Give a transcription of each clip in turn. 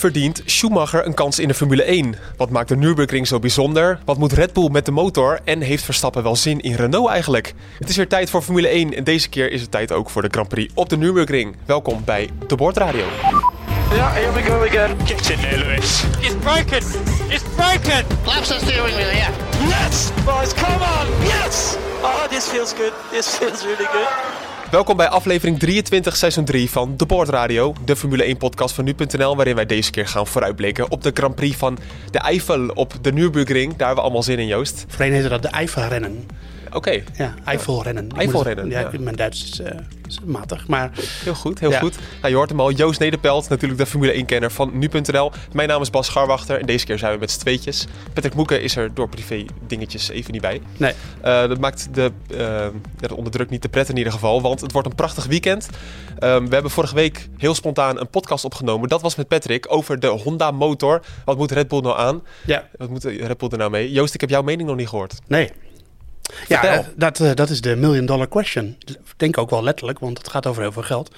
Verdient Schumacher een kans in de Formule 1? Wat maakt de Nürburgring zo bijzonder? Wat moet Red Bull met de motor? En heeft Verstappen wel zin in Renault eigenlijk? Het is weer tijd voor Formule 1 en deze keer is het tijd ook voor de Grand Prix op de Nürburgring. Welkom bij De Bordradio. Yeah, here we go again. Get in there, Lewis. It's broken. It's broken. Laps the steering wheel, yeah. Yes, boys, come on. Yes. Oh, this feels good. This feels really good. Welkom bij aflevering 23, seizoen 3 van De Bordradio, de Formule 1 podcast van nu.nl, waarin wij deze keer gaan vooruitblikken op de Grand Prix van de Eifel op de Nürburgring. Daar hebben we allemaal zin in, Joost. Voorheen heette dat de Eifelrennen. Oké, Ja, Eifelrennen. Moet- Ja, ja. mijn Duits is, eh, is matig, maar heel goed, heel Ja. goed. Nou, je hoort hem al, Joost Nederpelt, natuurlijk de Formule 1-kenner van nu.nl. Mijn naam is Bas Scharwachter en deze keer zijn we met z'n tweetjes. Patrick Moeken is er door privé dingetjes even niet bij. nee. Eh, dat maakt de, ja, de onderdruk niet te pret in ieder geval, want het wordt een prachtig weekend. Ehm, we hebben vorige week heel spontaan een podcast opgenomen. Dat was met Patrick over de Honda motor. Wat moet Red Bull nou aan? Ja, Wat moet Red Bull er nou mee? Joost, ik heb jouw mening nog niet gehoord. nee. Ja, dat, eh, dat is de million dollar question. Ik denk ook wel letterlijk, want het gaat over heel veel geld.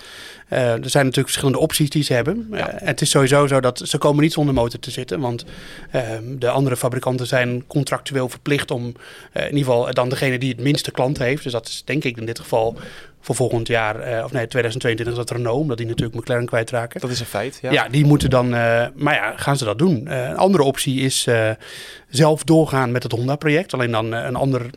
Eh, er zijn natuurlijk verschillende opties die ze hebben. Eh, het is sowieso zo dat ze komen niet zonder motor te zitten. Want ehm, de andere fabrikanten zijn contractueel verplicht om in ieder geval dan degene die het minste klanten heeft. Dus dat is denk ik in dit geval voor volgend jaar, of nee, 2022 is dat Renault, omdat die natuurlijk McLaren kwijtraken. Dat is een feit. Ja. Ja, die moeten dan. maar ja, gaan ze dat doen? Een andere optie is zelf doorgaan met het Honda-project. Alleen dan een ander,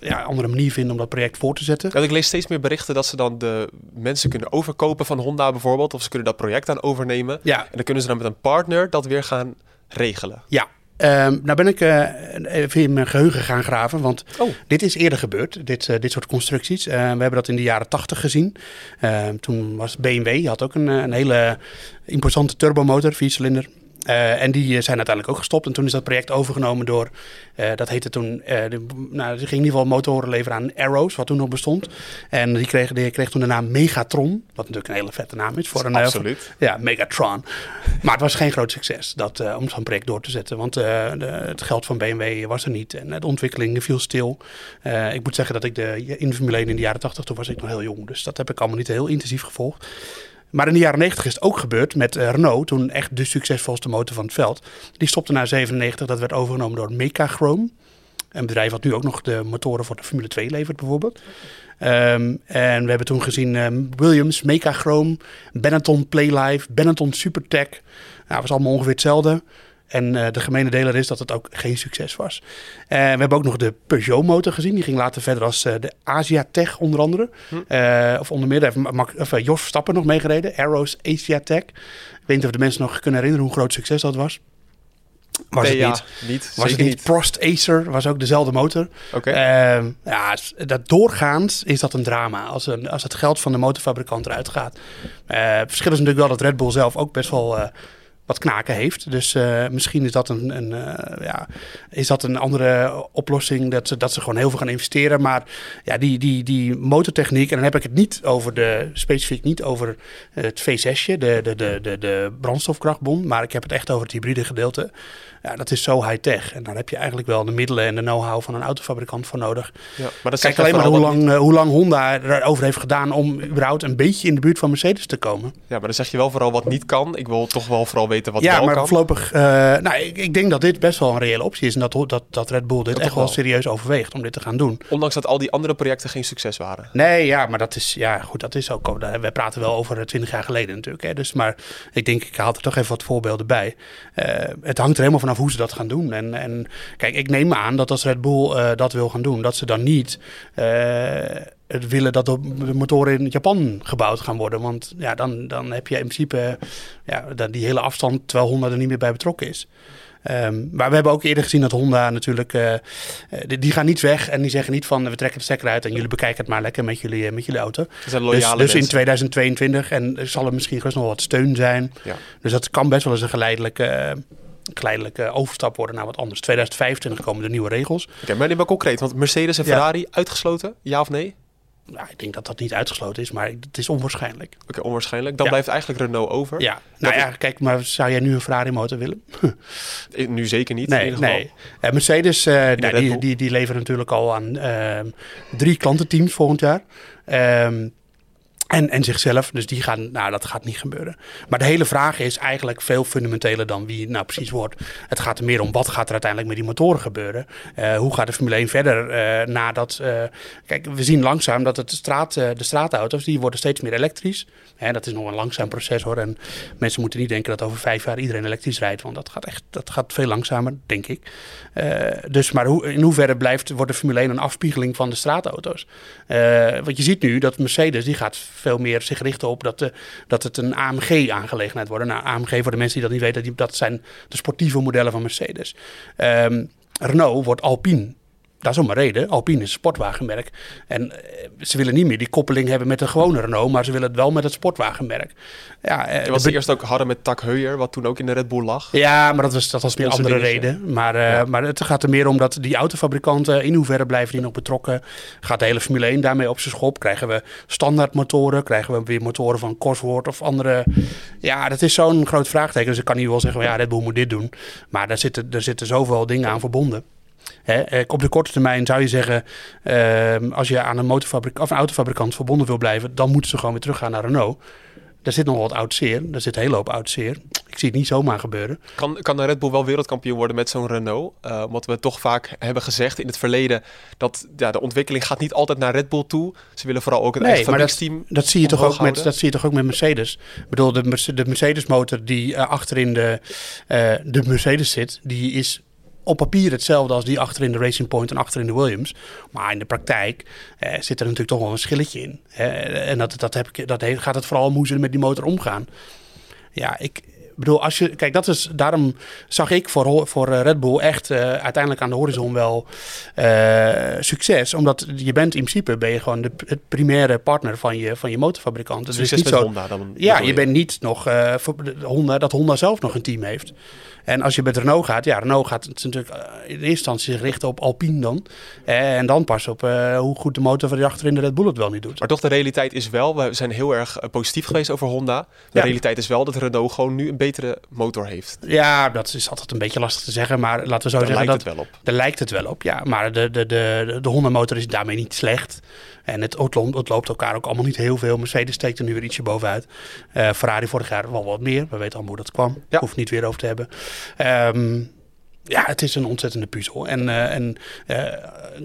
ja, andere manier vinden om dat project voor te zetten. Want ik lees steeds meer berichten dat ze dan de mensen kunnen overkopen van Honda bijvoorbeeld. Of ze kunnen dat project aan overnemen. Ja, En dan kunnen ze dan met een partner dat weer gaan regelen. ja. Ehm, nou ben ik eh, even in mijn geheugen gaan graven, want Oh. dit is eerder gebeurd, dit, eh, dit soort constructies. Eh, we hebben dat in de jaren tachtig gezien. Ehm, toen was BMW, had ook een, een hele imposante turbomotor, viercilinder. Eh, en die eh, zijn uiteindelijk ook gestopt. En toen is dat project overgenomen door, eh, dat heette toen, de, nou, die ging in ieder geval motoren leveren aan Arrows, wat toen nog bestond. En die kreeg, die kreeg toen de naam Megatron, wat natuurlijk een hele vette naam is voor een... Absoluut. ja, Megatron. Maar het was geen groot succes dat, om zo'n project door te zetten. Want de, het geld van BMW was er niet. En de ontwikkeling viel stil. Ik moet zeggen dat ik de, in de Formule 1 in de jaren 80, toen was ik nog heel jong. Dus dat heb ik allemaal niet heel intensief gevolgd. Maar in de jaren 90 is het ook gebeurd met eh, Renault. Toen echt de succesvolste motor van het veld. Die stopte na 97. Dat werd overgenomen door Mecachrome. Een bedrijf wat nu ook nog de motoren voor de Formule 2 levert bijvoorbeeld. Ehm, en we hebben toen gezien ehm, Williams, Mecachrome, Benetton Playlife, Benetton Supertech. Nou, het was allemaal ongeveer hetzelfde. En eh, de gemene deler is dat het ook geen succes was. Eh, we hebben ook nog de Peugeot motor gezien. Die ging later verder als eh, de Asiatech onder andere. Eh, of onder meer, daar heeft Mac- of, Jos Verstappen nog meegereden. Arrows Asiatech. Ik weet niet of de mensen nog kunnen herinneren hoe groot succes dat was. Was Nee, het ja, niet. niet. Was het niet. niet. Prost Acer was ook dezelfde motor. Oké. Ehm, ja, dat doorgaans is dat een drama als, een, als het geld van de motorfabrikant eruit gaat. Het verschil is natuurlijk wel dat Red Bull zelf ook best wel wat knaken heeft. Dus eh, misschien is dat een, een, eh, ja, is dat een andere oplossing, dat ze, dat ze gewoon heel veel gaan investeren. Maar ja, die, die, die motortechniek, en dan heb ik het niet over de, specifiek niet over het V6'je, de, de, de, de, de brandstofkrachtbom, maar ik heb het echt over het hybride gedeelte. Ja, dat is zo high-tech. En daar heb je eigenlijk wel de middelen en de know-how van een autofabrikant voor nodig. Ja, maar dat Kijk alleen maar hoe lang, hoe lang Honda erover heeft gedaan om überhaupt een beetje in de buurt van Mercedes te komen. Ja, maar dan zeg je wel vooral wat niet kan. Ik wil toch wel vooral weten wat ja, wel maar kan. voorlopig, eh, nou, ik, ik denk dat dit best wel een reële optie is. En dat, dat, dat Red Bull dit Dat echt wel serieus overweegt om dit te gaan doen. Ondanks dat al die andere projecten geen succes waren. Nee, ja, maar dat is, ja, goed, dat is ook, we praten wel over twintig jaar geleden natuurlijk. Hè, dus, maar ik denk, ik haal er toch even wat voorbeelden bij. Eh, het hangt er helemaal vanaf hoe ze dat gaan doen. En, en kijk, ik neem aan dat als Red Bull eh, dat wil gaan doen, dat ze dan niet eh, het willen dat de motoren in Japan gebouwd gaan worden. Want ja, dan, dan heb je in principe ja, dan die hele afstand, terwijl Honda er niet meer bij betrokken is. Ehm, maar we hebben ook eerder gezien dat Honda natuurlijk, eh, eh, die, die gaan niet weg en die zeggen niet van we trekken de stekker uit en jullie bekijken het maar lekker met jullie, eh, met jullie auto. Dus, loyale dus in mensen. 2022 en er zal er misschien gerust nog wat steun zijn. Ja. Dus dat kan best wel eens een geleidelijke, geleidelijke overstap worden naar wat anders. 2025 komen de nieuwe regels. Oké, maar neem maar concreet. Want Mercedes en Ja. Ferrari uitgesloten? Ja of nee? Nou, ik denk dat dat niet uitgesloten is, maar het is onwaarschijnlijk. Oké, onwaarschijnlijk. Dan Ja. blijft eigenlijk Renault over. Ja, nou Dat- ja, kijk, maar zou jij nu een Ferrari motor willen? Eh, Nu zeker niet. in Nee, ieder geval. nee. Eh, Mercedes, eh, nou, die, die, die leveren natuurlijk al aan ehm, drie klantenteams volgend jaar. Ehm, en, en zichzelf, dus die gaan, nou dat gaat niet gebeuren. Maar de hele vraag is eigenlijk veel fundamenteler dan wie nou precies wordt. Het gaat er meer om wat gaat er uiteindelijk met die motoren gebeuren. Eh, hoe gaat de Formule 1 verder eh, nadat... eh, kijk, we zien langzaam dat het de, straat, de straatauto's, die worden steeds meer elektrisch. Hè, dat is nog een langzaam proces hoor. En mensen moeten niet denken dat over vijf jaar iedereen elektrisch rijdt. Want dat gaat echt dat gaat veel langzamer, denk ik. Dus, maar hoe, in hoeverre blijft, wordt de Formule 1 een afspiegeling van de straatauto's? Want je ziet nu dat Mercedes die gaat veel meer zich richten op dat, de, dat het een AMG-aangelegenheid wordt. Nou, AMG, voor de mensen die dat niet weten, dat zijn de sportieve modellen van Mercedes. Ehm, Renault wordt Alpine. Dat is om een reden. Alpine is een sportwagenmerk. En eh, ze willen niet meer die koppeling hebben met de gewone Renault, maar ze willen het wel met het sportwagenmerk. Ja, eh, Het was de- eerst ook hadden met Tak Heuer, wat toen ook in de Red Bull lag. ja, maar dat was, dat was meer een andere reden. Maar, eh, maar het gaat er meer om dat die autofabrikanten, in hoeverre blijven die nog betrokken? Gaat de hele Formule 1 daarmee op zijn schop? Krijgen we standaard motoren? Krijgen we weer motoren van Cosworth of andere? Ja, dat is zo'n groot vraagteken. Dus ik kan niet wel zeggen, ja, Red Bull moet dit doen. Maar daar zitten, daar zitten zoveel dingen aan verbonden. Hè, eh, op de korte termijn zou je zeggen, ehm, als je aan een, motorfabrikant of een autofabrikant verbonden wil blijven, dan moeten ze gewoon weer teruggaan naar Renault. Daar zit nog wat oud zeer. Daar zit een hele hoop oud zeer. Ik zie het niet zomaar gebeuren. Kan, kan de Red Bull wel wereldkampioen worden met zo'n Renault? Uh, omdat we toch vaak hebben gezegd in het verleden dat ja, de ontwikkeling gaat niet altijd naar Red Bull toe. Ze willen vooral ook een Nee, eigen maar dat, fabrieksteam dat, zie je toch ook met, dat zie je toch ook met Mercedes. Ik bedoel, de, de Mercedes motor die eh, achterin de, eh, de Mercedes zit, die is op papier hetzelfde als die achterin de Racing Point en achterin de Williams. Maar in de praktijk eh, zit er natuurlijk toch wel een schilletje in. Hè? En dat, dat, heb ik, dat gaat het vooral om hoe ze met die motor omgaan. Ja, ik bedoel, als je. Kijk, dat is. Daarom zag ik voor, voor eh, Red Bull echt eh, uiteindelijk aan de horizon wel eh, succes. Omdat je bent in principe ben je gewoon de, het primaire partner van je, van je motorfabrikant. Is Succes niet met zo. Honda dan. Ja, je bent niet nog de Honda, dat Honda zelf nog een team heeft. En als je met Renault gaat, ja, Renault gaat het natuurlijk eh, in eerste instantie zich richten op Alpine dan. Eh, en dan pas op eh, hoe goed de motor van die achterin de Red Bull het wel niet doet. Maar toch, de realiteit is wel, we zijn heel erg positief geweest over Honda. De Ja. realiteit is wel dat Renault gewoon nu een betere motor heeft. Ja, dat is altijd een beetje lastig te zeggen, maar laten we zo Daar zeggen lijkt dat het wel op. Daar lijkt het wel op, ja. Maar de, de, de, de Honda-motor is daarmee niet slecht. En het, het, loopt- elkaar ook allemaal niet heel veel. Mercedes steekt er nu weer ietsje bovenuit. Eh, Ferrari vorig jaar wel wat meer. We weten allemaal hoe dat kwam. Ja. Hoeft niet weer over te hebben. Ehm, ja, het is een ontzettende puzzel. En, eh, en eh,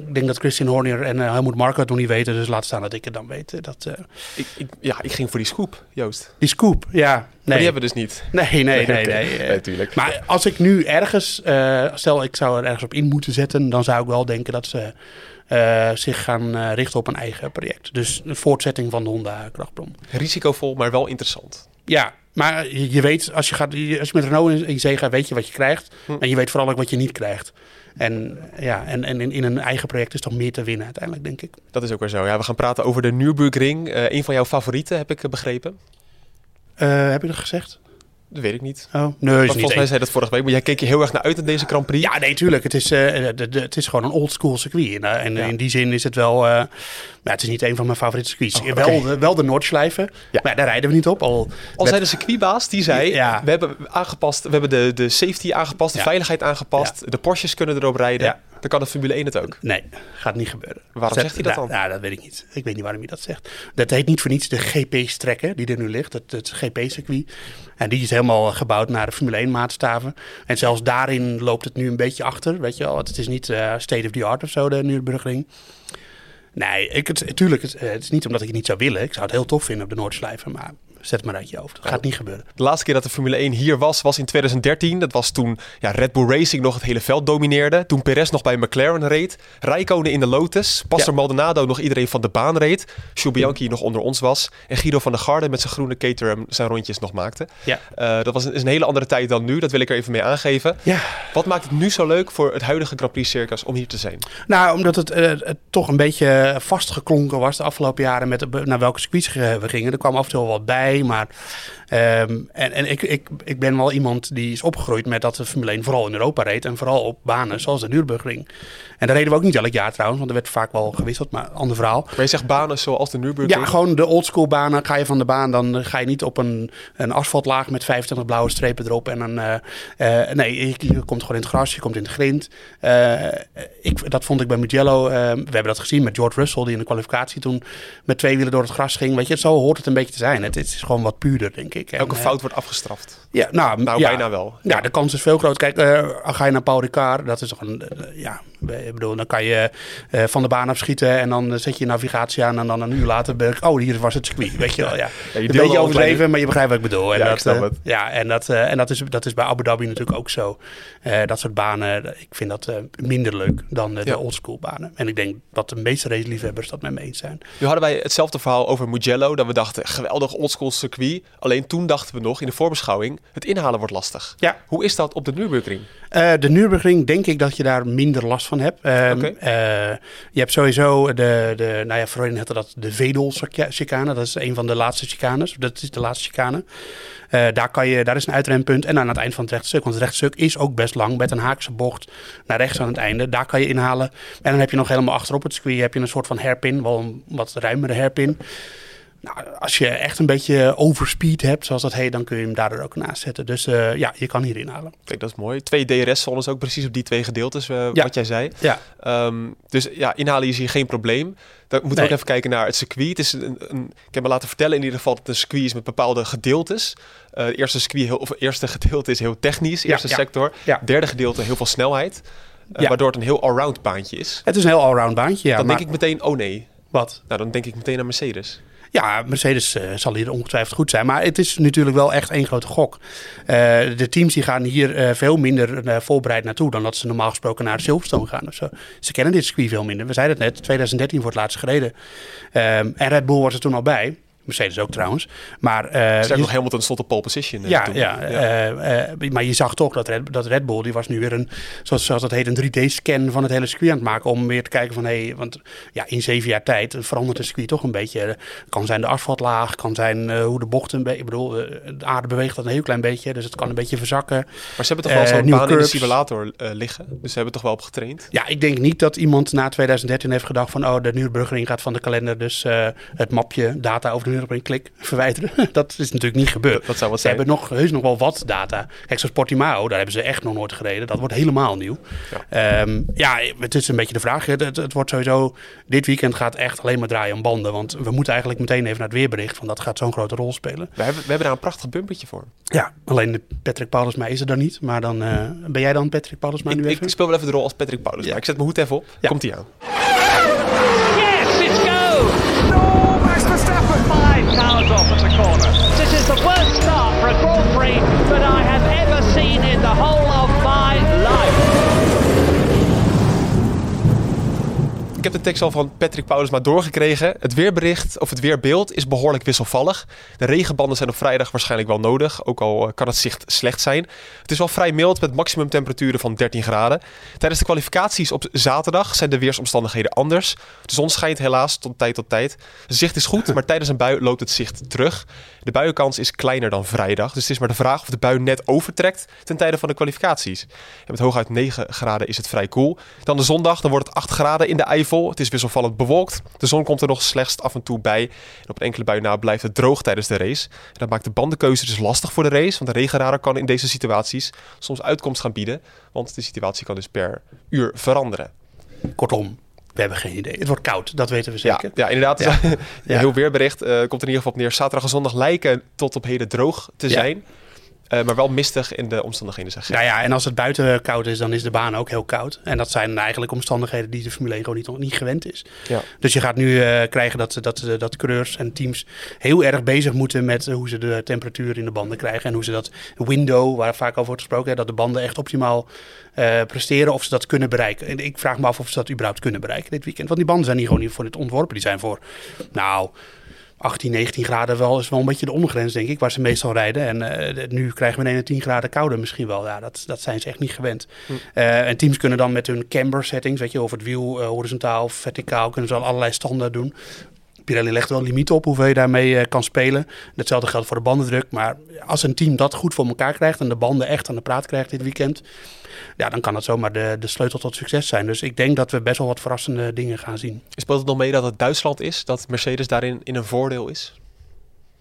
ik denk dat Christian Horner en eh, Helmut Marko het nog niet weten. Dus laat staan dat ik het dan weet. Dat, Ik, ik, ja, ik ging voor die scoop, Joost. die scoop, ja. Maar die hebben we dus niet. nee, nee, nee. nee, Nee, maar als ik nu ergens, stel ik zou er ergens op in moeten zetten, dan zou ik wel denken dat ze zich gaan richten op een eigen project. Dus een voortzetting van de Honda krachtbron. Risicovol, maar wel interessant. Ja, maar je, je weet, als je, gaat, als je met Renault in, in zee gaat, weet je wat je krijgt. Hm. En je weet vooral ook wat je niet krijgt. En, ja, en, en in, in een eigen project is toch meer te winnen uiteindelijk, denk ik. Dat is ook weer zo. Ja, we gaan praten over de Nürburgring. Eh een van jouw favorieten, heb ik eh, begrepen. Eh, heb je dat gezegd? Dat weet ik niet. Oh, nee, is Maar niet volgens mij zei dat vorige week. Maar jij keek je heel erg naar uit in deze Grand Prix. Ja, nee, tuurlijk. Het is, eh, het is gewoon een old school circuit. En, eh, en Ja. in die zin is het wel... eh, nou, het is niet een van mijn favoriete circuits. Oh, wel, de, wel de Noordschleifen. Ja. Maar daar rijden we niet op. Al, Al zei de circuitbaas, die zei, Ja. we hebben aangepast, we hebben de, de safety aangepast, de veiligheid aangepast, de Porsches kunnen erop rijden. Dan kan de Formule 1 het ook. Nee, gaat niet gebeuren. Waarom zegt hij dat nou, dan? Nou, dat weet ik niet. Ik weet niet waarom hij dat zegt. Dat heet niet voor niets de GP-strekker die er nu ligt. Het, het GP-circuit. En die is helemaal gebouwd naar de Formule 1 maatstaven. En zelfs daarin loopt het nu een beetje achter. Weet je wel, het is niet eh, state of the art of zo, de Nürburgring. Nee, ik, het, tuurlijk, het, het is niet omdat ik het niet zou willen. Ik zou het heel tof vinden op de Noordslijven, maar zet maar uit je hoofd. Dat gaat niet gebeuren. De laatste keer dat de Formule 1 hier was, was in 2013. Dat was toen ja, Red Bull Racing nog het hele veld domineerde. Toen Perez nog bij McLaren reed. Rijkonen in de Lotus. Pastor Ja. Maldonado nog iedereen van de baan reed. Jules Bianchi nog onder ons was. En Guido van der Garde met zijn groene Caterham zijn rondjes nog maakte. Ja. Eh, dat was een, is een hele andere tijd dan nu. Dat wil ik er even mee aangeven. Ja, Wat maakt het nu zo leuk voor het huidige Grand Prix Circus om hier te zijn? Nou, omdat het, eh, het toch een beetje vastgeklonken was de afgelopen jaren met de- naar welke circuits we gingen. Er kwam af en toe wel wat bij. Oké, maar... ehm, en en ik, ik, ik ben wel iemand die is opgegroeid met dat de Formule 1 vooral in Europa reed. En vooral op banen zoals de Nürburgring. En daar reden we ook niet elk jaar trouwens, want er werd vaak wel gewisseld, maar ander verhaal. Maar je zegt banen zoals de Nürburgring. Ja, gewoon de oldschool banen. Ga je van de baan, dan ga je niet op een, een asfaltlaag met 25 blauwe strepen erop. En dan, eh, eh, nee, je, je komt gewoon in het gras, je komt in het grind. Eh, ik, dat vond ik bij Mugello. we hebben dat gezien met George Russell, die in de kwalificatie toen met twee wielen door het gras ging. Weet je, zo hoort het een beetje te zijn. Het, het is gewoon wat puurder, denk ik. En, Elke eh, fout wordt afgestraft. ja, nou, Nou, ja, bijna wel. Ja, de kans is veel groter. Kijk, eh, ga je naar Paul Ricard, dat is toch een, eh, ja, ik bedoel, dan kan je eh, van de baan afschieten en dan eh, zet je je navigatie aan en dan een uur later ben ik, oh, hier was het circuit, weet je wel, ja. je een beetje overdreven, kleine- maar je begrijpt wat ik bedoel. En Ja, ik dat, snap eh, het. Ja, en, dat, en dat, is, dat is bij Abu Dhabi natuurlijk ook zo. Dat soort banen, ik vind dat minder leuk dan Ja. de oldschool banen. En ik denk dat de meeste raceliefhebbers dat met me eens zijn. Nu hadden wij hetzelfde verhaal over Mugello. Dat we dachten, geweldig oldschool circuit. Alleen toen dachten we nog in de voorbeschouwing, het inhalen wordt lastig. Ja. Hoe is dat op de Nürburgring? Eh, de Nürburgring denk ik dat je daar minder last van hebt. Ehm, eh, je hebt sowieso de, de nou ja, voorheen heette dat de Vedel-chicane. Dat is een van de laatste chicanes. Dat is de laatste chicane. Eh, daar, kan je, daar is een uitrempunt en aan het eind van het rechtstuk. Want het rechtstuk is ook best lang met een haakse bocht naar rechts aan het einde. Daar kan je inhalen. En dan heb je nog helemaal achterop het circuit heb je een soort van hairpin. Wel een wat ruimere hairpin. Nou, als je echt een beetje overspeed hebt, zoals dat heet, dan kun je hem daardoor ook naast zetten. Dus eh, ja, je kan hier inhalen. Kijk, dat is mooi. Twee DRS-zones ook precies op die twee gedeeltes, eh, Ja. wat jij zei. Ja. Ehm, dus ja, inhalen is hier geen probleem. Dan moeten we Nee. ook even kijken naar het circuit. Het is een, een, ik heb me laten vertellen in ieder geval dat het een circuit is met bepaalde gedeeltes. Eh, het eerste, circuit heel, of het eerste gedeelte is heel technisch, eerste ja. sector. Ja. Derde gedeelte heel veel snelheid. Waardoor het een heel allround baantje is. Het is een heel allround baantje. Ja, dan maar denk ik meteen, oh nee. wat? Nou, dan denk ik meteen aan Mercedes. Ja, Mercedes eh, zal hier ongetwijfeld goed zijn. Maar het is natuurlijk wel echt één grote gok. Eh, de teams die gaan hier eh, veel minder voorbereid naartoe dan dat ze normaal gesproken naar Silverstone gaan of zo. Ze kennen dit circuit veel minder. We zeiden het net, 2013 voor het laatst gereden. Ehm, en Red Bull was er toen al bij. Mercedes ook trouwens. Maar, Sterker je- nog, Hamilton stond op pole position. eh, ja, toen. ja, eh, eh, maar je zag toch dat Red, dat Red Bull, die was nu weer een, zoals, zoals dat heet, een 3D-scan van het hele circuit aan het maken. Om weer te kijken van, hé, hey, want ja, in zeven jaar tijd verandert het circuit toch een beetje. Het kan zijn de asfaltlaag, kan zijn hoe de bochten, ik bedoel, de aarde beweegt dat een heel klein beetje, dus het kan een beetje verzakken. Maar ze hebben toch wel zo'n baan in de simulator liggen. Dus ze hebben toch wel op getraind. Ja, ik denk niet dat iemand na 2013 heeft gedacht van, oh, de Nürburgring gaat van de kalender, dus het mapje data over de Nürburgring, klik, verwijderen. dat is natuurlijk niet gebeurd. Dat zou wat Ze zijn. hebben nog heus nog wel wat data. Kijk, zoals Portimao, daar hebben ze echt nog nooit gereden. Dat wordt helemaal nieuw. Ja, ja het is een beetje de vraag. Het, het, het wordt sowieso, dit weekend gaat echt alleen maar draaien om banden. Want we moeten eigenlijk meteen even naar het weerbericht. Want dat gaat zo'n grote rol spelen. We hebben, we hebben daar een prachtig bumpertje voor. Ja, alleen Patrick Paulusma is er dan niet. Maar dan eh, ben jij dan Patrick Paulusma Ik, nu ik even? speel wel even de rol als Patrick Paulus. Ja. Ik zet mijn hoed even op. Ja. Komt hij aan. Yes, it's go! Cars off at the corner. This is the worst start for a Grand Prix that I have ever seen in the whole heb de tekst al van Patrick Paulus maar doorgekregen. Het weerbericht of het weerbeeld is behoorlijk wisselvallig. De regenbanden zijn op vrijdag waarschijnlijk wel nodig, ook al eh, kan het zicht slecht zijn. Het is wel vrij mild met maximumtemperaturen van 13 graden. Tijdens de kwalificaties op zaterdag zijn de weersomstandigheden anders. De zon schijnt helaas tot tijd tot tijd. Het zicht is goed, maar tijdens een bui loopt het zicht terug. De buienkans is kleiner dan vrijdag, dus het is maar de vraag of de bui net overtrekt ten tijde van de kwalificaties. En met hooguit 9 graden is het vrij koel. Dan de zondag, dan wordt het 8 graden in de Eifel. Het is wisselvallend bewolkt. De zon komt er nog slechts af en toe bij. En op enkele bui na blijft het droog tijdens de race. En dat maakt de bandenkeuze dus lastig voor de race. Want de regenradar kan in deze situaties soms uitkomst gaan bieden. Want de situatie kan dus per uur veranderen. Kortom, we hebben geen idee. Het wordt koud, dat weten we zeker. ja inderdaad. Ja. Heel weerbericht eh, komt er in ieder geval op neer. Zaterdag en zondag lijken tot op heden droog te zijn. Eh, maar wel mistig in de omstandigheden zijn. Nou ja, en als het buiten koud is, dan is de baan ook heel koud. En dat zijn eigenlijk omstandigheden die de Formule 1 gewoon niet, niet gewend is. Ja. Dus je gaat nu eh, krijgen dat, dat, dat coureurs en teams heel erg bezig moeten met eh, hoe ze de temperatuur in de banden krijgen. En hoe ze dat window, waar vaak over wordt gesproken, hè, dat de banden echt optimaal presteren, of ze dat kunnen bereiken. En ik vraag me af of ze dat überhaupt kunnen bereiken dit weekend. Want die banden zijn hier gewoon niet voor dit ontworpen. Die zijn voor, nou... 18, 19 graden wel is wel een beetje de ondergrens, denk ik, waar ze meestal rijden. En eh, nu krijgen we ineens 10 graden kouder misschien wel. Ja, dat, dat zijn ze echt niet gewend. Eh, en teams kunnen dan met hun camber settings, weet je, of het wiel eh, horizontaal of verticaal, kunnen ze al allerlei standen doen. Pirelli legt wel limieten op hoeveel je daarmee eh, kan spelen. Hetzelfde geldt voor de bandendruk. Maar als een team dat goed voor elkaar krijgt en de banden echt aan de praat krijgt dit weekend, ja, dan kan dat zomaar de, de sleutel tot succes zijn. Dus ik denk dat we best wel wat verrassende dingen gaan zien. Speelt het nog mee dat het Duitsland is, dat Mercedes daarin in een voordeel is?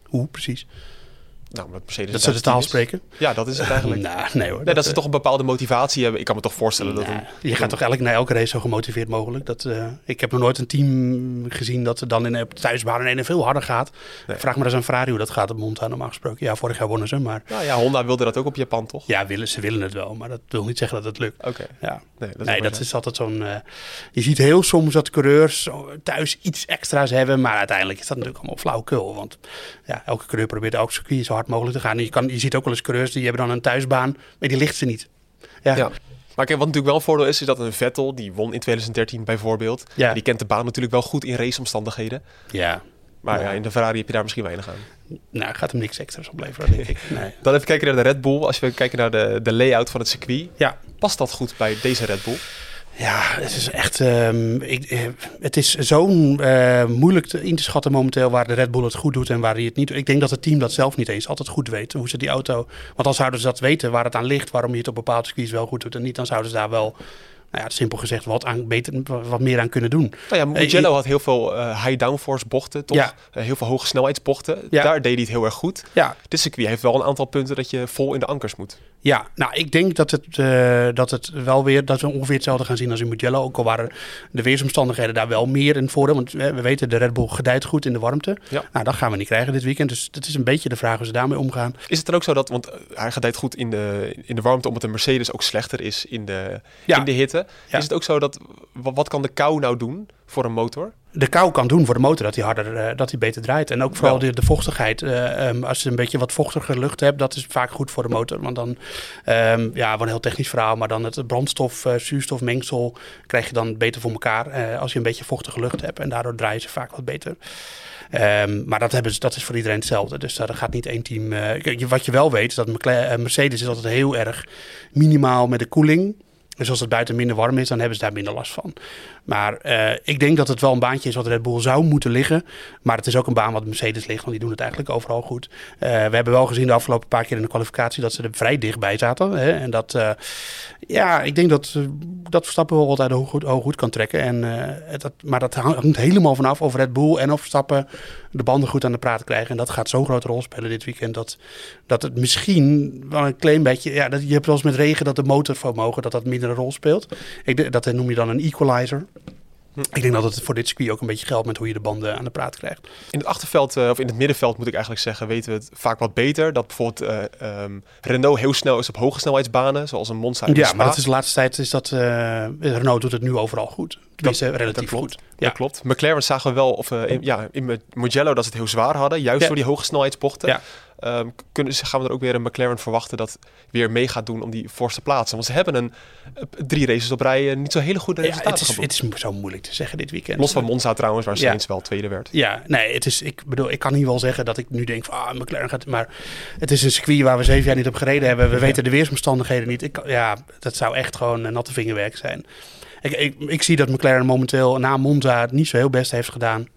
Hoe precies? Nou, omdat Mercedes Dat ze de taal spreken? Ja, dat is het eigenlijk. Nou, nee hoor. Nee, dat ze toch een bepaalde motivatie hebben. Ik kan me toch voorstellen dat Nou, een, je gaat toch elk, naar elke race zo gemotiveerd mogelijk. Dat, eh, ik heb nog nooit een team gezien dat er dan in, op thuisbaan in een veel harder gaat. Nee. Vraag maar eens aan Ferrari hoe dat gaat op Monza normaal gesproken. Ja, vorig jaar wonnen ze, maar Nou ja, Honda wilde dat ook op Japan, toch? ja, willen, ze willen het wel. Maar dat wil niet zeggen dat het lukt. Oké. Ja. Nee, dat is, nee, dat is altijd zo'n... eh, je ziet heel soms dat coureurs thuis iets extra's hebben. Maar uiteindelijk is dat natuurlijk allemaal flauwkul. Want ja, elke coureur probeert elk circuit zo hard mogelijk te gaan. En je, kan, je ziet ook wel eens coureurs die hebben dan een thuisbaan. Maar die ligt ze niet. Ja, Ja. Maar kijk, wat natuurlijk wel een voordeel is, is dat een Vettel, die won in 2013 bijvoorbeeld. Ja. Die kent de baan natuurlijk wel goed in raceomstandigheden. ja. Maar Ja. ja, in de Ferrari heb je daar misschien weinig aan. Nou, gaat hem niks extra's opleveren, denk ik. Nee. Dan even kijken naar de Red Bull. Als we kijken naar de, de layout van het circuit. Ja, Past dat goed bij deze Red Bull? Ja, het is echt. ehm, ik, eh, het is zo eh, moeilijk te, in te schatten momenteel waar de Red Bull het goed doet en waar hij het niet doet. Ik denk dat het team dat zelf niet eens altijd goed weet. Hoe ze die auto. Want dan zouden ze dat weten waar het aan ligt, waarom je het op bepaalde circuits wel goed doet en niet. Dan zouden ze daar wel, nou ja, simpel gezegd, wat, aan, beter, wat meer aan kunnen doen. Nou ja, Eh, Mugello had heel veel high downforce bochten, toch? Ja. Heel veel hoge snelheidsbochten. Ja. Daar deed hij het heel erg goed. Ja, Dit circuit heeft wel een aantal punten dat je vol in de ankers moet. Ja, nou, ik denk dat het, eh, dat het wel weer, dat we ongeveer hetzelfde gaan zien als in Mugello. Ook al waren de weersomstandigheden daar wel meer in voordeel. Want eh, we weten, de Red Bull gedijt goed in de warmte. Ja. Nou, dat gaan we niet krijgen dit weekend. Dus het is een beetje de vraag hoe ze daarmee omgaan. Is het dan ook zo dat, want eh, hij gedijt goed in de, in de warmte, omdat de Mercedes ook slechter is in de, Ja. in de hitte. Ja. Is het ook zo dat, wa- wat kan de kou nou doen voor een motor? De kou kan doen voor de motor dat hij harder, eh, dat hij beter draait. En ook vooral de, de vochtigheid. eh, ehm, als je een beetje wat vochtiger lucht hebt, dat is vaak goed voor de motor. Want dan, ehm, ja, wat een heel technisch verhaal, maar dan het brandstof, eh, zuurstofmengsel krijg je dan beter voor elkaar als je een beetje vochtige lucht hebt. En daardoor draaien ze vaak wat beter. Ehm, maar dat, hebben ze, dat is voor iedereen hetzelfde. Dus daar gaat niet één team. je- wat je wel weet, is dat Mercedes is altijd heel erg minimaal met de koeling. Dus als het buiten minder warm is, dan hebben ze daar minder last van. Maar eh, ik denk dat het wel een baantje is wat Red Bull zou moeten liggen. Maar het is ook een baan wat Mercedes ligt, want die doen het eigenlijk overal goed. Eh, we hebben wel gezien de afgelopen paar keer in de kwalificatie dat ze er vrij dichtbij zaten. Hè? En dat, eh, ja, ik denk dat, dat Verstappen wel wat uit hoog goed, kan trekken. En, dat, maar dat hangt helemaal vanaf of Red Bull en of Verstappen de banden goed aan de praat krijgen. En dat gaat zo'n grote rol spelen dit weekend. Dat, dat het misschien wel een klein beetje. Ja, dat, je hebt wel eens met regen dat de motorvermogen dat dat minder een rol speelt. Ik, dat noem je dan een equalizer. Ik denk dat het voor dit circuit ook een beetje geldt met hoe je de banden aan de praat krijgt. In het achterveld, eh, of in het middenveld moet ik eigenlijk zeggen, weten we het vaak wat beter. Dat bijvoorbeeld eh, ehm, Renault heel snel is op hoge snelheidsbanen, zoals een Monza en Ja, maar dat is de laatste tijd is dat eh, Renault doet het nu overal goed. Tenminste, relatief dat klopt. goed. Ja. Dat klopt. McLaren zagen we wel, of eh, in, ja, in Mugello dat ze het heel zwaar hadden, juist Ja. door die hoge snelheidsbochten. Ja. Ehm, kunnen, ze- gaan we er ook weer een McLaren verwachten dat weer mee gaat doen om die voorste plaatsen? Want ze hebben een eh, drie races op rij eh, niet zo hele goede Ja, resultaten het, is, geboekt. het is zo moeilijk te zeggen dit weekend. Los van Monza trouwens, waar Ja. Sainz wel tweede werd. Ja, nee, het is, ik bedoel, ik kan niet wel zeggen dat ik nu denk van, ah, McLaren gaat, maar het is een circuit waar we zeven jaar niet op gereden hebben. We weten de weersomstandigheden niet. Ik, ja, dat zou echt gewoon een natte vingerwerk zijn. Ik, ik, ik zie dat McLaren momenteel na Monza het niet zo heel best heeft gedaan.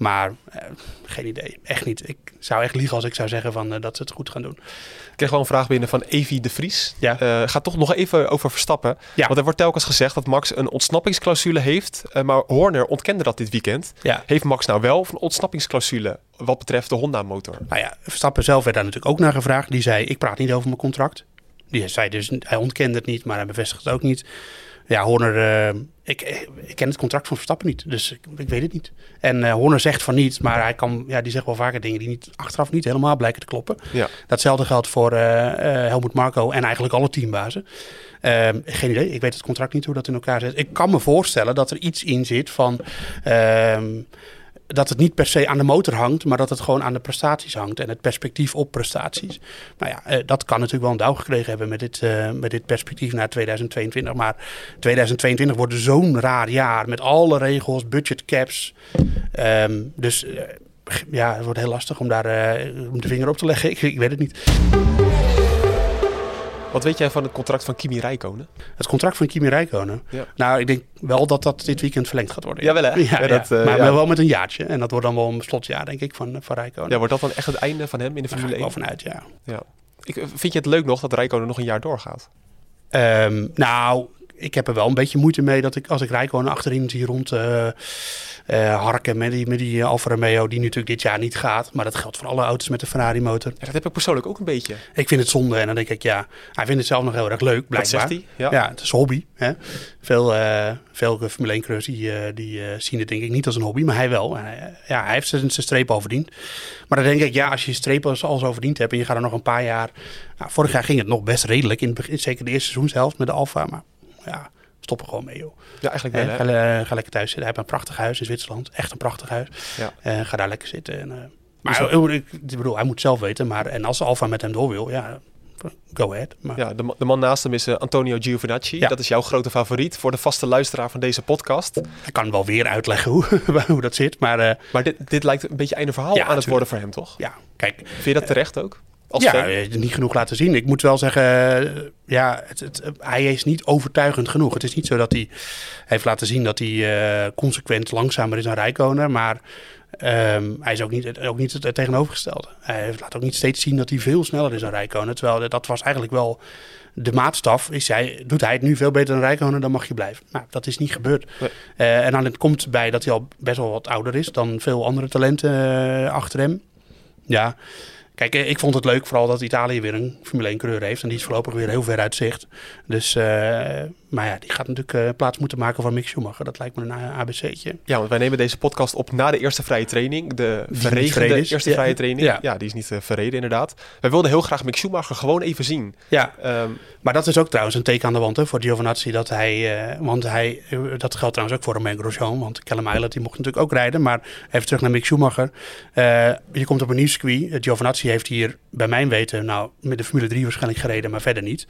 Maar eh, geen idee, echt niet. Ik zou echt liegen als ik zou zeggen van, eh, dat ze het goed gaan doen. Ik kreeg wel een vraag binnen van Evi de Vries. Ja. Eh, gaat toch nog even over Verstappen. Ja. Want er wordt telkens gezegd dat Max een ontsnappingsclausule heeft. maar Horner ontkende dat dit weekend. Ja. Heeft Max nou wel een ontsnappingsclausule wat betreft de Honda-motor? Nou ja, Verstappen zelf werd daar natuurlijk ook naar gevraagd. Die zei, ik praat niet over mijn contract. Die zei dus, hij ontkende het niet, maar hij bevestigt het ook niet. Ja, Horner, eh, ik, ik ken het contract van Verstappen niet, dus ik, ik weet het niet. En eh, Horner zegt van niet, maar hij kan, ja, die zegt wel vaker dingen die niet, achteraf niet helemaal blijken te kloppen. Ja. Datzelfde geldt voor eh, Helmut Marco en eigenlijk alle teambazen. Ehm, geen idee, ik weet het contract niet hoe dat in elkaar zit. Ik kan me voorstellen dat er iets in zit van... ehm, dat het niet per se aan de motor hangt, maar dat het gewoon aan de prestaties hangt en het perspectief op prestaties. Nou ja, eh, dat kan natuurlijk wel een douw gekregen hebben met dit, eh, met dit perspectief naar 2022. Maar 2022 wordt zo'n raar jaar met alle regels, budget caps. Ehm, dus eh, ja, het wordt heel lastig om daar om de vinger op te leggen. Ik, ik weet het niet. Wat weet jij van het contract van Kimi Räikkönen? Het contract van Kimi Räikkönen? Ja. Nou, ik denk wel dat dat dit weekend verlengd gaat worden. Jawel, hè? Ja, Ja, ja. dat, eh, maar ja. wel met een jaartje. En dat wordt dan wel een slotjaar, denk ik, van, van Räikkönen. Ja, wordt dat dan echt het einde van hem in de Daar ga Formule ik 1? wel vanuit, ja. Ja. Ik, eh, vind je het leuk nog dat Räikkönen nog een jaar doorgaat? Ehm, nou, ik heb er wel een beetje moeite mee dat ik als ik Rijkonen achterin zie rond eh, eh, harken met die, met die Alfa Romeo, die natuurlijk dit jaar niet gaat. Maar dat geldt voor alle auto's met een Ferrari motor. Ja, dat heb ik persoonlijk ook een beetje. Ik vind het zonde en dan denk ik, ja, hij vindt het zelf nog heel erg leuk, blijkbaar. zegt hij, ja. het is hobby. Hè? Veel, eh veel Formule 1 coureurs die, eh, die eh, zien het denk ik niet als een hobby, maar hij wel. Ja, hij heeft zijn, zijn streep al verdiend. Maar dan denk ik, ja, als je je streep al al zo verdiend hebt en je gaat er nog een paar jaar... Nou, vorig jaar ging het nog best redelijk, in zeker de eerste seizoenshelft met de Alfa. Maar ja, stop er gewoon mee, joh. Ja, eigenlijk wel. Hè, hè? ga, le- ga lekker thuis zitten. Hij heeft een prachtig huis in Zwitserland. Echt een prachtig huis. Ja. Eh, ga daar lekker zitten. En, eh, maar eh, ik, ik bedoel, hij moet zelf weten. Maar, en als Alfa met hem door wil, ja, go ahead. Maar, Ja, de, de man naast hem is eh, Antonio Giovinazzi. Ja. Dat is jouw grote favoriet voor de vaste luisteraar van deze podcast. Ik kan wel weer uitleggen hoe, hoe dat zit. Maar eh, Maar dit, dit lijkt een beetje einde verhaal Ja, aan het worden voor hem, toch? ja, kijk. Vind je dat terecht ook? Als ja, niet genoeg laten zien. Ik moet wel zeggen, eh, ja, het, het, hij is niet overtuigend genoeg. Het is niet zo dat hij heeft laten zien dat hij eh, consequent langzamer is dan Rijkonen. Maar ehm, hij is ook niet, ook niet het, tegenovergestelde. Hij heeft- laat ook niet steeds zien dat hij veel sneller is dan Rijkonen. Terwijl dat was eigenlijk wel de maatstaf. Is hij, doet hij het nu veel beter dan Rijkonen, dan mag je blijven. Nou, dat is niet gebeurd. Nee. Eh, en dan het komt bij dat hij al best wel wat ouder is dan veel andere talenten achter hem. Ja, kijk, eh, ik vond het leuk vooral dat Italië weer een Formule 1 coureur heeft. En die is voorlopig weer heel ver uit zicht. Dus, eh, maar ja, die gaat natuurlijk eh, plaats moeten maken voor Mick Schumacher. Dat lijkt me een A- ABC'tje. Ja, want wij nemen deze podcast op na de eerste vrije training. De verregende eerste Ja. vrije training. Ja. Ja. die is niet eh, verreden inderdaad. Wij wilden heel graag Mick Schumacher gewoon even zien. Ja, Ehm, maar dat is ook trouwens een teken aan de wand hè, voor Giovinazzi. Dat hij, eh, want hij, eh, dat geldt trouwens ook voor Romain Grosjean. Want Callum Eilert die mocht natuurlijk ook rijden. Maar even terug naar Mick Schumacher. Eh, je komt op een nieuw circuit. Eh, Giovinazzi heeft hier bij mijn weten, nou met de Formule 3 waarschijnlijk gereden, maar verder niet.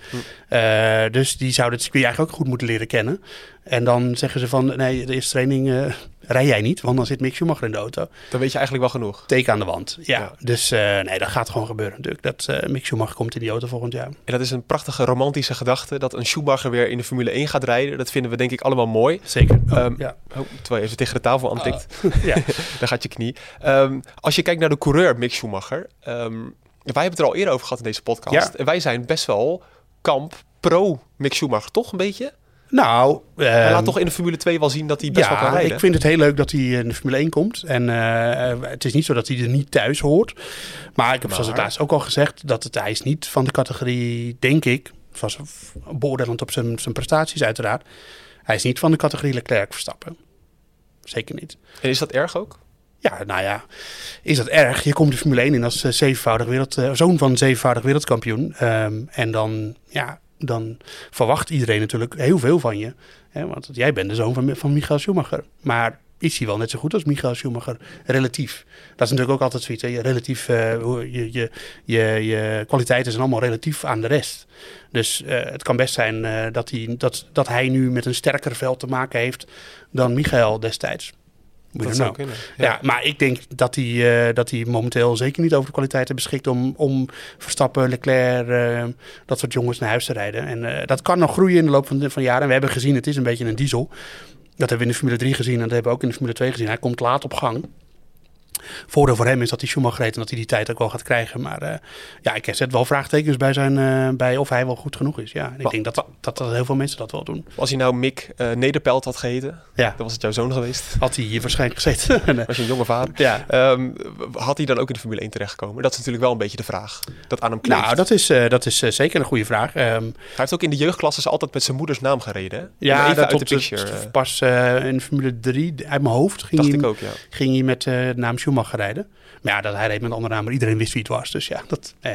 Eh, dus die zou het circuit eigenlijk ook goed moeten leren kennen. En dan zeggen ze van, nee, de eerste training eh, rij jij niet, want dan zit Mick Schumacher in de auto. dan weet je eigenlijk wel genoeg. Teken aan de wand. Ja, Ja. dus eh, nee, dat gaat gewoon gebeuren natuurlijk. Dat eh, Mick Schumacher komt in die auto volgend jaar. En dat is een prachtige romantische gedachte. Dat een Schumacher weer in de Formule 1 gaat rijden. Dat vinden we denk ik allemaal mooi. Zeker. Oh, Ehm, ja. Oh, terwijl je even tegen de tafel aantikt. ja. Daar gaat je knie. Ehm, als je kijkt naar de coureur Mick Schumacher. ehm, wij hebben het er al eerder over gehad in deze podcast. En wij zijn best wel kamp pro Mick Schumacher, toch een beetje? Nou, Hij ehm, laat toch in de Formule 2 wel zien dat hij best wel kan ja, rijden. ik vind het heel leuk dat hij in de Formule 1 komt. En eh, het is niet zo dat hij er niet thuis hoort. Maar ik heb zoals ik Maar- laatst ook al gezegd, dat het, hij is niet van de categorie, denk ik, zoals beoordelend op zijn, zijn prestaties uiteraard. Hij is niet van de categorie Leclerc Verstappen. Zeker niet. En is dat erg ook? Ja, nou ja, is dat erg? Je komt de Formule 1 in als eh, zevenvoudig wereld, eh, zoon van een zevenvoudig wereldkampioen. Ehm, en dan, ja, dan verwacht iedereen natuurlijk heel veel van je. Hè? Want jij bent de zoon van, van Michael Schumacher. Maar is hij wel net zo goed als Michael Schumacher? Relatief. Dat is natuurlijk ook altijd zoiets. Je Relatief, eh, je, je, je, je kwaliteiten zijn allemaal relatief aan de rest. Dus eh, het kan best zijn eh, dat, hij, dat, dat hij nu met een sterker veld te maken heeft dan Michael destijds. We Dat zou know. kunnen. Ja, maar ik denk dat hij, eh, dat hij momenteel zeker niet over de kwaliteiten beschikt om, om Verstappen, Leclerc, eh, dat soort jongens naar huis te rijden. En eh, dat kan nog groeien in de loop van de, van jaren. En we hebben gezien, het is een beetje een diesel. Dat hebben we in de Formule 3 gezien en dat hebben we ook in de Formule 2 gezien. Hij komt laat op gang. Voordeel voor hem is dat hij Schumacher reed en dat hij die tijd ook wel gaat krijgen. Maar eh, ja, ik zet wel vraagtekens bij, zijn, eh, bij of hij wel goed genoeg is. Ja, en ik denk dat, dat, dat heel veel mensen dat wel doen. Als hij nou Mick eh, Nederpelt had geheten, Ja, dan was het jouw zoon geweest. had hij hier waarschijnlijk gezeten. Nee. Was je een jonge vader. ja, Ehm, had hij dan ook in de Formule 1 terechtgekomen? Dat is natuurlijk wel een beetje de vraag. Dat aan hem kleeft. nou, dat is, dat is zeker een goede vraag. Ehm, Hij heeft ook in de jeugdklasses altijd met zijn moeders naam gereden. Hè? Ja, even dat uit de picture. pas in Formule 3, uit mijn hoofd, ging, dacht hij, ik ook, ja. ging hij met de naam Schumacher rijden. Maar ja, dat hij reed met een andere naam, maar iedereen wist wie het was. Dus ja, dat... Eh,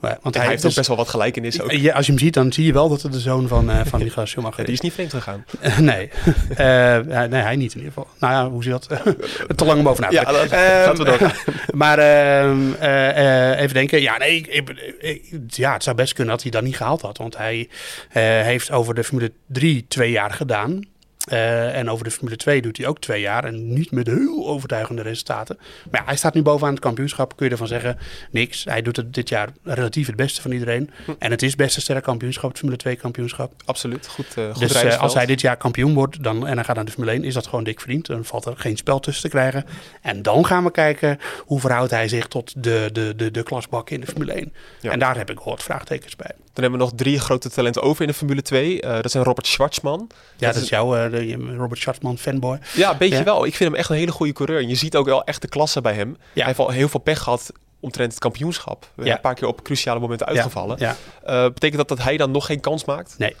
maar- want hij heeft ook dus- best wel wat gelijkenissen ook. ja, als je hem ziet, dan zie je wel dat het de zoon van, eh van Michael Schumacher Ja, die is. is niet vreemd gegaan. nee. Eh, nee, hij niet in ieder geval. Nou ja, hoe zie je dat? Te lang om boven na te Ja, dat- Ehm, laten we doorgaan. maar ehm, eh, eh, even denken. Ja, nee, ik, ik- ik- ja, het zou best kunnen dat hij dat niet gehaald had. Want hij eh, heeft over de Formule 3 twee jaar gedaan. Eh, en over de Formule 2 doet hij ook twee jaar. En niet met heel overtuigende resultaten. Maar ja, hij staat nu bovenaan het kampioenschap. Kun je ervan zeggen, niks. Hij doet het dit jaar relatief het beste van iedereen. En het is best een sterk kampioenschap, het Formule 2 kampioenschap. Absoluut, goed, uh, goed Dus eh, als hij dit jaar kampioen wordt dan, en hij gaat naar de Formule 1, is dat gewoon dik verdiend. Dan valt er geen spel tussen te krijgen. En dan gaan we kijken hoe verhoudt hij zich tot de, de, de, de klasbakken in de Formule 1. Ja. En daar heb ik wat vraagtekens bij. Dan hebben we nog drie grote talenten over in de Formule 2. Eh, dat zijn Robert Schwarzman. Ja, dat, is jouw de- Robert Schatzman fanboy. Ja, een beetje Ja. wel. Ik vind hem echt een hele goede coureur. En je ziet ook wel echt de klasse bij hem. Hij heeft al heel veel pech gehad omtrent het kampioenschap. Ja. Een paar keer op cruciale momenten uitgevallen. Ja, Eh, betekent dat dat hij dan nog geen kans maakt? nee.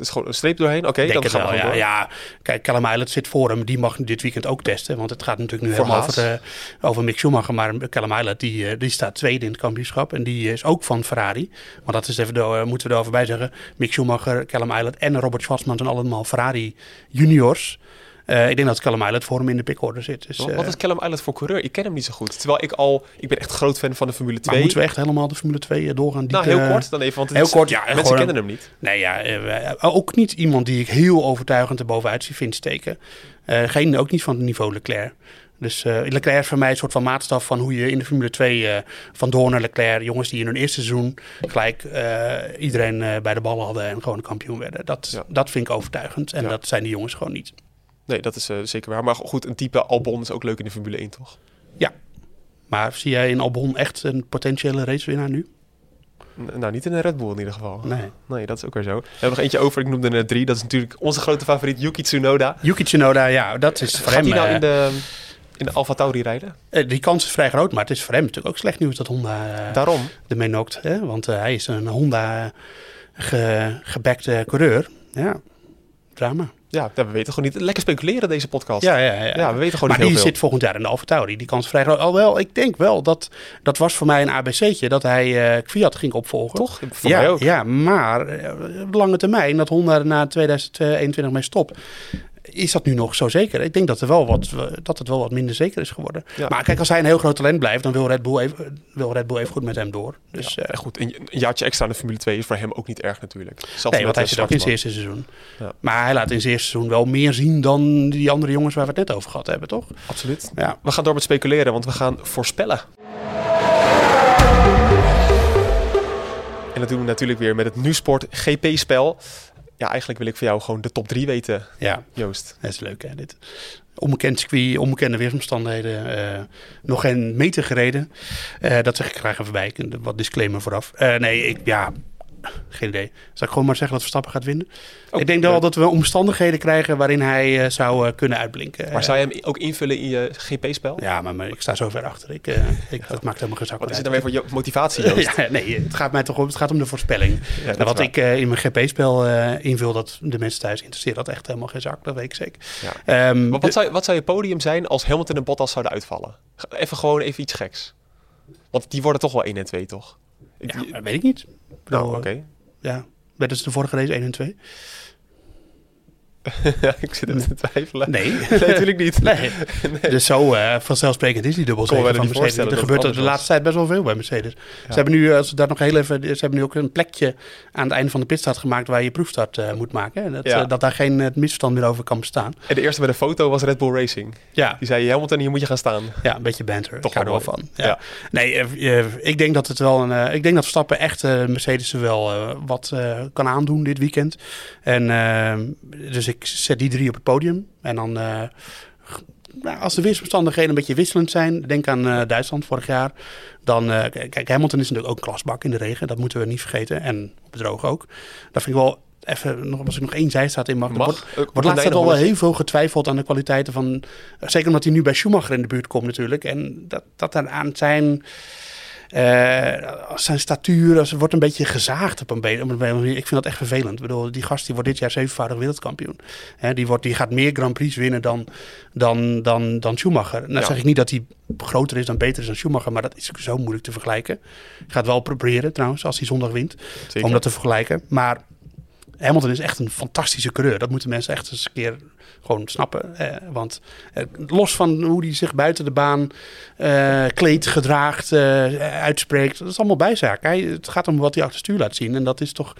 Dus gewoon een streep doorheen? Oké, dan gaan we ja. door. ja. Kijk, Callum Eilert zit voor hem. Die mag dit weekend ook testen. Want het gaat natuurlijk nu Voor helemaal Haas. over, over Mick Schumacher. Maar Callum Eilert die, eh, die staat tweede in het kampioenschap. En die is ook van Ferrari. Want dat is even, de, eh, moeten we erover bij zeggen. Mick Schumacher, Callum Eilert en Robert Schwarzman zijn allemaal Ferrari juniors. Eh, ik denk dat Callum Eilert voor hem in de pickorder zit. Dus, Wat- eh, Wat is Callum Eilert voor coureur? Ik ken hem niet zo goed. Terwijl ik al... Ik ben echt groot fan van de Formule 2. maar moeten we echt helemaal de Formule 2 doorgaan? nou, Diep, heel eh, kort dan even. Want het heel is- kort, ja, Mensen gewoon- kennen hem niet. Nee, ja, eh, ook niet iemand die ik heel overtuigend erbovenuit zie vind steken. Eh, geen, ook niet van het niveau Leclerc. Dus eh, Leclerc is voor mij een soort van maatstaf van hoe je in de Formule 2 eh, van door naar Leclerc, jongens die in hun eerste seizoen gelijk eh, iedereen eh, bij de bal hadden en gewoon kampioen werden. Dat, Ja. dat vind ik overtuigend en Ja. dat zijn die jongens gewoon niet. Nee, dat is eh, zeker waar. Maar goed, een type Albon is ook leuk in de Formule 1, toch? Ja. Maar zie jij in Albon echt een potentiële racewinnaar nu? N- nou, niet in een Red Bull in ieder geval. Nee. Nee, dat is ook weer zo. We hebben nog eentje over. Ik noemde er drie. Dat is natuurlijk onze grote favoriet, Yuki Tsunoda. Yuki Tsunoda, ja, dat is voor Gaat hem... hij nou eh, in de, in de Alfa Tauri rijden? eh, die kans is vrij groot, maar het is voor hem natuurlijk ook slecht nieuws dat Honda Daarom. ermee nokt. Hè? Want hij is een Honda ge, gebekte coureur. Ja, drama. Ja, we weten gewoon niet. Lekker speculeren deze podcast. Ja, ja, ja. Ja, we weten gewoon maar niet die heel veel. zit volgend jaar in de Alfa Tauri. Die kans vrij groot. Alhoewel, ik denk wel dat dat was voor mij een ABC'tje. Dat hij eh Fiat ging opvolgen. Toch? Voor ja, mij ook. Ja, maar eh, op lange termijn, dat Honda na 2021 mee stopt. Is dat nu nog zo zeker? Ik denk dat, er wel wat, dat het wel wat minder zeker is geworden. Ja. Maar kijk, als hij een heel groot talent blijft, dan wil Red Bull even, wil Red Bull even goed met hem door. Dus, Ja, eh, goed, een, een jaartje extra in de Formule 2 is voor hem ook niet erg natuurlijk. Zelfs Nee, want hij zit ook in zijn eerste seizoen. Ja. Maar hij laat in zijn eerste seizoen wel meer zien dan die andere jongens waar we het net over gehad hebben, toch? Absoluut. Ja. We gaan door met speculeren, want we gaan voorspellen. En dat doen we natuurlijk weer met het NuSport GP-spel. Ja, eigenlijk wil ik van jou gewoon de top 3 weten, Ja, Joost. dat is leuk hè, dit. Onbekend circuit, onbekende weersomstandigheden. eh, nog geen meter gereden. Eh, dat zeg ik graag even bij. Wat disclaimer vooraf. Eh, nee, ik, ja, geen idee. Zal ik gewoon maar zeggen dat Verstappen gaat winnen? Oh, ik denk wel dat we omstandigheden krijgen waarin hij eh, zou eh, kunnen uitblinken. Maar Eh, zou je hem ook invullen in je GP-spel? Ja, maar, maar ik sta zo ver achter. Ik, ik, dat maakt helemaal geen zak Wat is het dan weer voor je motivatie, Joost? Ja, nee, het gaat mij toch om, het gaat om de voorspelling. is wat waar. ik in mijn GP-spel invul, dat de mensen thuis interesseert dat echt helemaal geen zak. Dat weet ik zeker. Ja. Ehm, Maar de- wat, zou, wat zou je podium zijn als Hamilton en Bottas zouden uitvallen? Even gewoon even iets geks. Want die worden toch wel 1 en 2, toch? Ja, dat weet ik niet. Nou, oké. Ja, werden ze de vorige race 1 en 2? ik zit even te twijfelen. Nee. nee natuurlijk niet. Nee. Dus zo eh, vanzelfsprekend is die wel van Mercedes. Er dat gebeurt er de laatste tijd best wel veel bij Mercedes. Ze hebben nu, als we daar nog heel even, ze hebben nu ook een plekje aan het einde van de pitstart gemaakt waar je proefstart eh, moet maken. En dat, Ja. eh, dat daar geen eh, misverstand meer over kan bestaan. En de eerste bij de foto was Red Bull Racing. Ja, Die zei, Hamilton, hier moet je gaan staan. Ja, een beetje banter. Toch ik er wel van. Ja. Nee, eh, eh, ik denk dat het wel een. eh, ik denk dat Verstappen echt eh, Mercedes er wel eh, wat eh, kan aandoen dit weekend. En eh, dus ik zet die drie op het podium. En dan. eh, nou, als de weersomstandigheden een beetje wisselend zijn, denk aan eh, Duitsland vorig jaar. Dan, eh, kijk, Hamilton is natuurlijk ook een klasbak in de regen. Dat moeten we niet vergeten. En op het droog ook. Dat vind ik wel even, nog, als ik nog één zijstaat in mag. Mag. wordt- wordt laatst al wel heel veel getwijfeld aan de kwaliteiten van... Zeker omdat hij nu bij Schumacher in de buurt komt natuurlijk. En dat, dat aan zijn... eh, zijn statuur, als, wordt een beetje gezaagd op een be- op een be- manier. Ik vind dat echt vervelend. Ik bedoel, die gast die wordt dit jaar zevenvoudig wereldkampioen. Hè, die, wordt, die gaat meer Grand Prix winnen dan, dan, dan, dan Schumacher. Nou Ja. zeg ik niet dat hij groter is dan beter is dan Schumacher, maar dat is zo moeilijk te vergelijken. Ik ga het wel proberen trouwens, als hij zondag wint, Zeker. om dat te vergelijken. Maar Hamilton is echt een fantastische coureur. Dat moeten mensen echt eens een keer gewoon snappen. Eh, want eh, los van hoe hij zich buiten de baan eh, kleedt, gedraagt, eh, uitspreekt, dat is allemaal bijzaak. Hij, het gaat om wat hij achter stuur laat zien. En dat is toch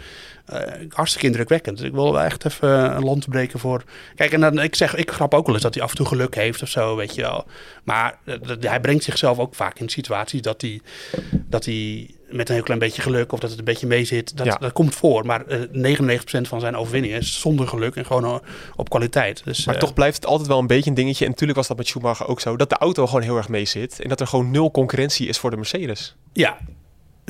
eh, hartstikke indrukwekkend. Dus ik wil wel echt even een land breken voor. Kijk, en dan, ik zeg, ik grap ook wel eens dat hij af en toe geluk heeft of zo, weet je wel. Maar hij brengt zichzelf ook vaak in situaties dat hij, dat hij met een heel klein beetje geluk of dat het een beetje mee zit. Dat, Ja. dat komt voor. Maar eh 99% van zijn overwinningen is zonder geluk en gewoon op kwaliteit. Dus, Maar eh, toch blijft het altijd wel een beetje een dingetje. En natuurlijk was dat met Schumacher ook zo. Dat de auto gewoon heel erg mee zit. En dat er gewoon nul concurrentie is voor de Mercedes. Ja,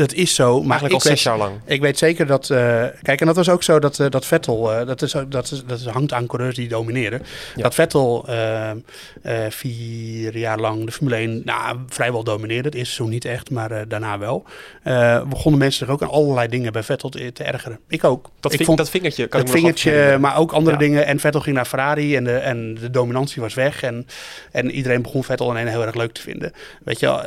dat is zo. Maar Eigenlijk ik al zes weet, jaar lang. Ik weet zeker dat. eh, kijk, en dat was ook zo dat, eh, dat Vettel. eh, dat, is, dat, is, dat is, hangt aan coureurs die domineren. Ja. Dat Vettel vier jaar lang de Formule 1 nou, vrijwel domineerde. Het eerste seizoen niet echt, maar daarna wel. Begonnen mensen zich ook aan allerlei dingen bij Vettel te, te ergeren. Ik ook. Dat, ik ving- vond dat vingertje kan dat vingertje, maar ook andere Ja. dingen. En Vettel ging naar Ferrari en de, en de dominantie was weg. En, en iedereen begon Vettel ineens heel erg leuk te vinden. Weet je wel,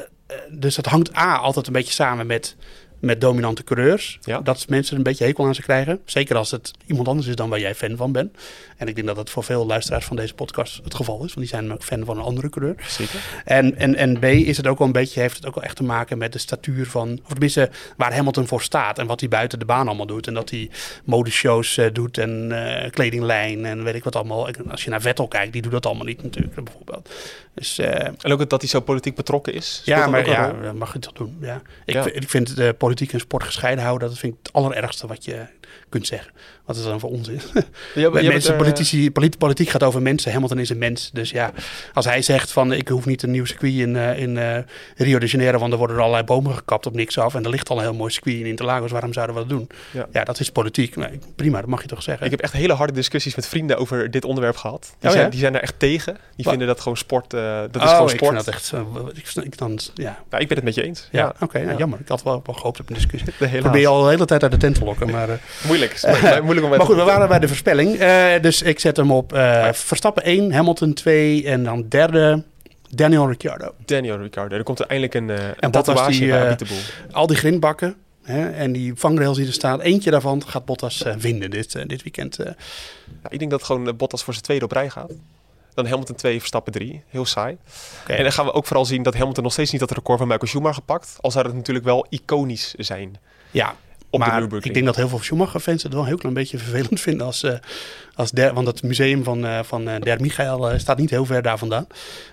dus dat hangt A altijd een beetje samen met, met dominante coureurs. Ja. Dat mensen een beetje hekel aan ze krijgen. Zeker als het iemand anders is dan waar jij fan van bent. En ik denk dat dat voor veel luisteraars van deze podcast het geval is. Want die zijn ook fan van een andere coureur. Zeker. En, en, en B is het ook wel een beetje, heeft het ook wel echt te maken met de statuur van, of tenminste waar Hamilton voor staat en wat hij buiten de baan allemaal doet. En dat hij modeshows eh, doet en eh, kledinglijn en weet ik wat allemaal. Als je naar Vettel kijkt, die doet dat allemaal niet natuurlijk, bijvoorbeeld. Dus eh, En ook dat hij zo politiek betrokken is. Ja, dat maar ja, dat mag je toch doen. Ja. Ik, Ja. ik vind de politiek en sport gescheiden houden, dat vind ik het allerergste wat je kunt zeggen. Wat is dan voor onzin? Ja, mensen, er, politici, polit- politiek gaat over mensen. Hamilton is een mens. Dus ja, als hij zegt van ik hoef niet een nieuw circuit in, eh, in eh, Rio de Janeiro, want er worden er allerlei bomen gekapt op niks af. En er ligt al een heel mooi circuit in Interlagos. Waarom zouden we dat doen? Ja. Ja, dat is politiek. Nee, prima, dat mag je toch zeggen. Ik heb echt hele harde discussies met vrienden over dit onderwerp gehad. Die, Oh, zijn, ja? die zijn er echt tegen. Die Wat? vinden dat gewoon sport. eh, dat is oh, gewoon sport. dat echt. ik, ik dan, ja, Nou, ik ben het met je eens. ja, oké, nou, Ja. jammer. Ik had wel, wel gehoopt op een discussie. Ik probeer je al de hele tijd uit de tent te lokken. Maar, eh, Moeilijk. Is moeilijk om maar goed, we waren bij de voorspelling. Eh, dus ik zet hem op eh, Verstappen 1, Hamilton 2 en dan derde Daniel Ricciardo. Daniel Ricciardo. Er komt er eindelijk een, eh een Bottas die, Abiteboel. al die grindbakken hè, en die vangrails die er staan. Eentje daarvan gaat Bottas winnen dit, dit weekend. Ja, ik denk dat gewoon Bottas voor zijn tweede op rij gaat. Dan Hamilton 2, Verstappen 3. Heel saai. En dan gaan we ook vooral zien dat Hamilton nog steeds niet dat record van Michael Schumacher pakt. Al zou het natuurlijk wel iconisch zijn. ja, Op maar ik denk dat heel veel Schumacher-fans het wel een heel klein beetje vervelend vinden. Als, eh, als der, want het museum van, eh, van eh, Der Michael eh, staat niet heel ver daar vandaan.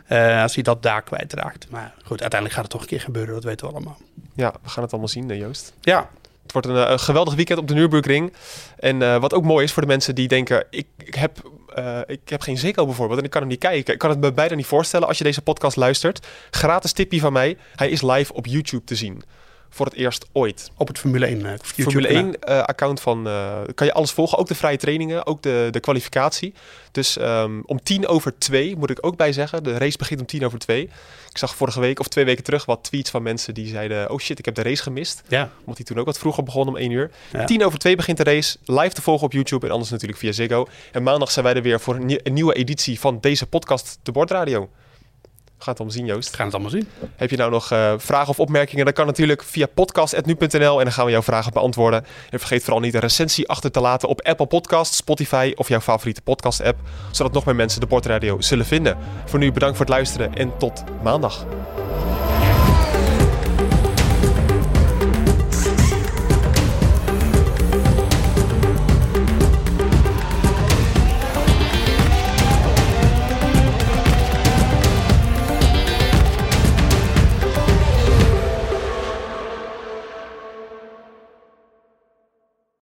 Eh, als hij dat daar kwijtraakt. Maar goed, uiteindelijk gaat het toch een keer gebeuren. Dat weten we allemaal. Ja, we gaan het allemaal zien, Joost. Ja, Het wordt een, een geweldig weekend op de Nürburgring. En eh, wat ook mooi is voor de mensen die denken... ik, ik, heb, eh, ik heb geen Ziggo bijvoorbeeld en ik kan hem niet kijken. Ik kan het me bijna niet voorstellen als je deze podcast luistert. Gratis tipje van mij. Hij is live op YouTube te zien. Voor het eerst ooit. op het Formule 1 eh, YouTube Formule kanaal. 1 eh, account van... eh, kan je alles volgen. Ook de vrije trainingen. Ook de, de kwalificatie. Dus ehm, om tien over twee moet ik ook bij zeggen. De race begint om tien over twee. Ik zag vorige week of twee weken terug wat tweets van mensen die zeiden... Oh shit, ik heb de race gemist. Ja, Omdat hij toen ook wat vroeger begon om 1 uur. Ja. 10 over 2 begint de race. Live te volgen op YouTube en anders natuurlijk via Ziggo. En maandag zijn wij er weer voor een nieuwe editie van deze podcast, De Bordradio. We gaan het allemaal zien, Joost. we gaan het allemaal zien. Heb je nou nog eh, vragen of opmerkingen? Dan kan natuurlijk via podcast.nu.nl en dan gaan we jouw vragen beantwoorden. En vergeet vooral niet een recensie achter te laten op Apple Podcasts, Spotify of jouw favoriete podcast-app. Zodat nog meer mensen De Bordradio zullen vinden. Voor nu bedankt voor het luisteren en tot maandag.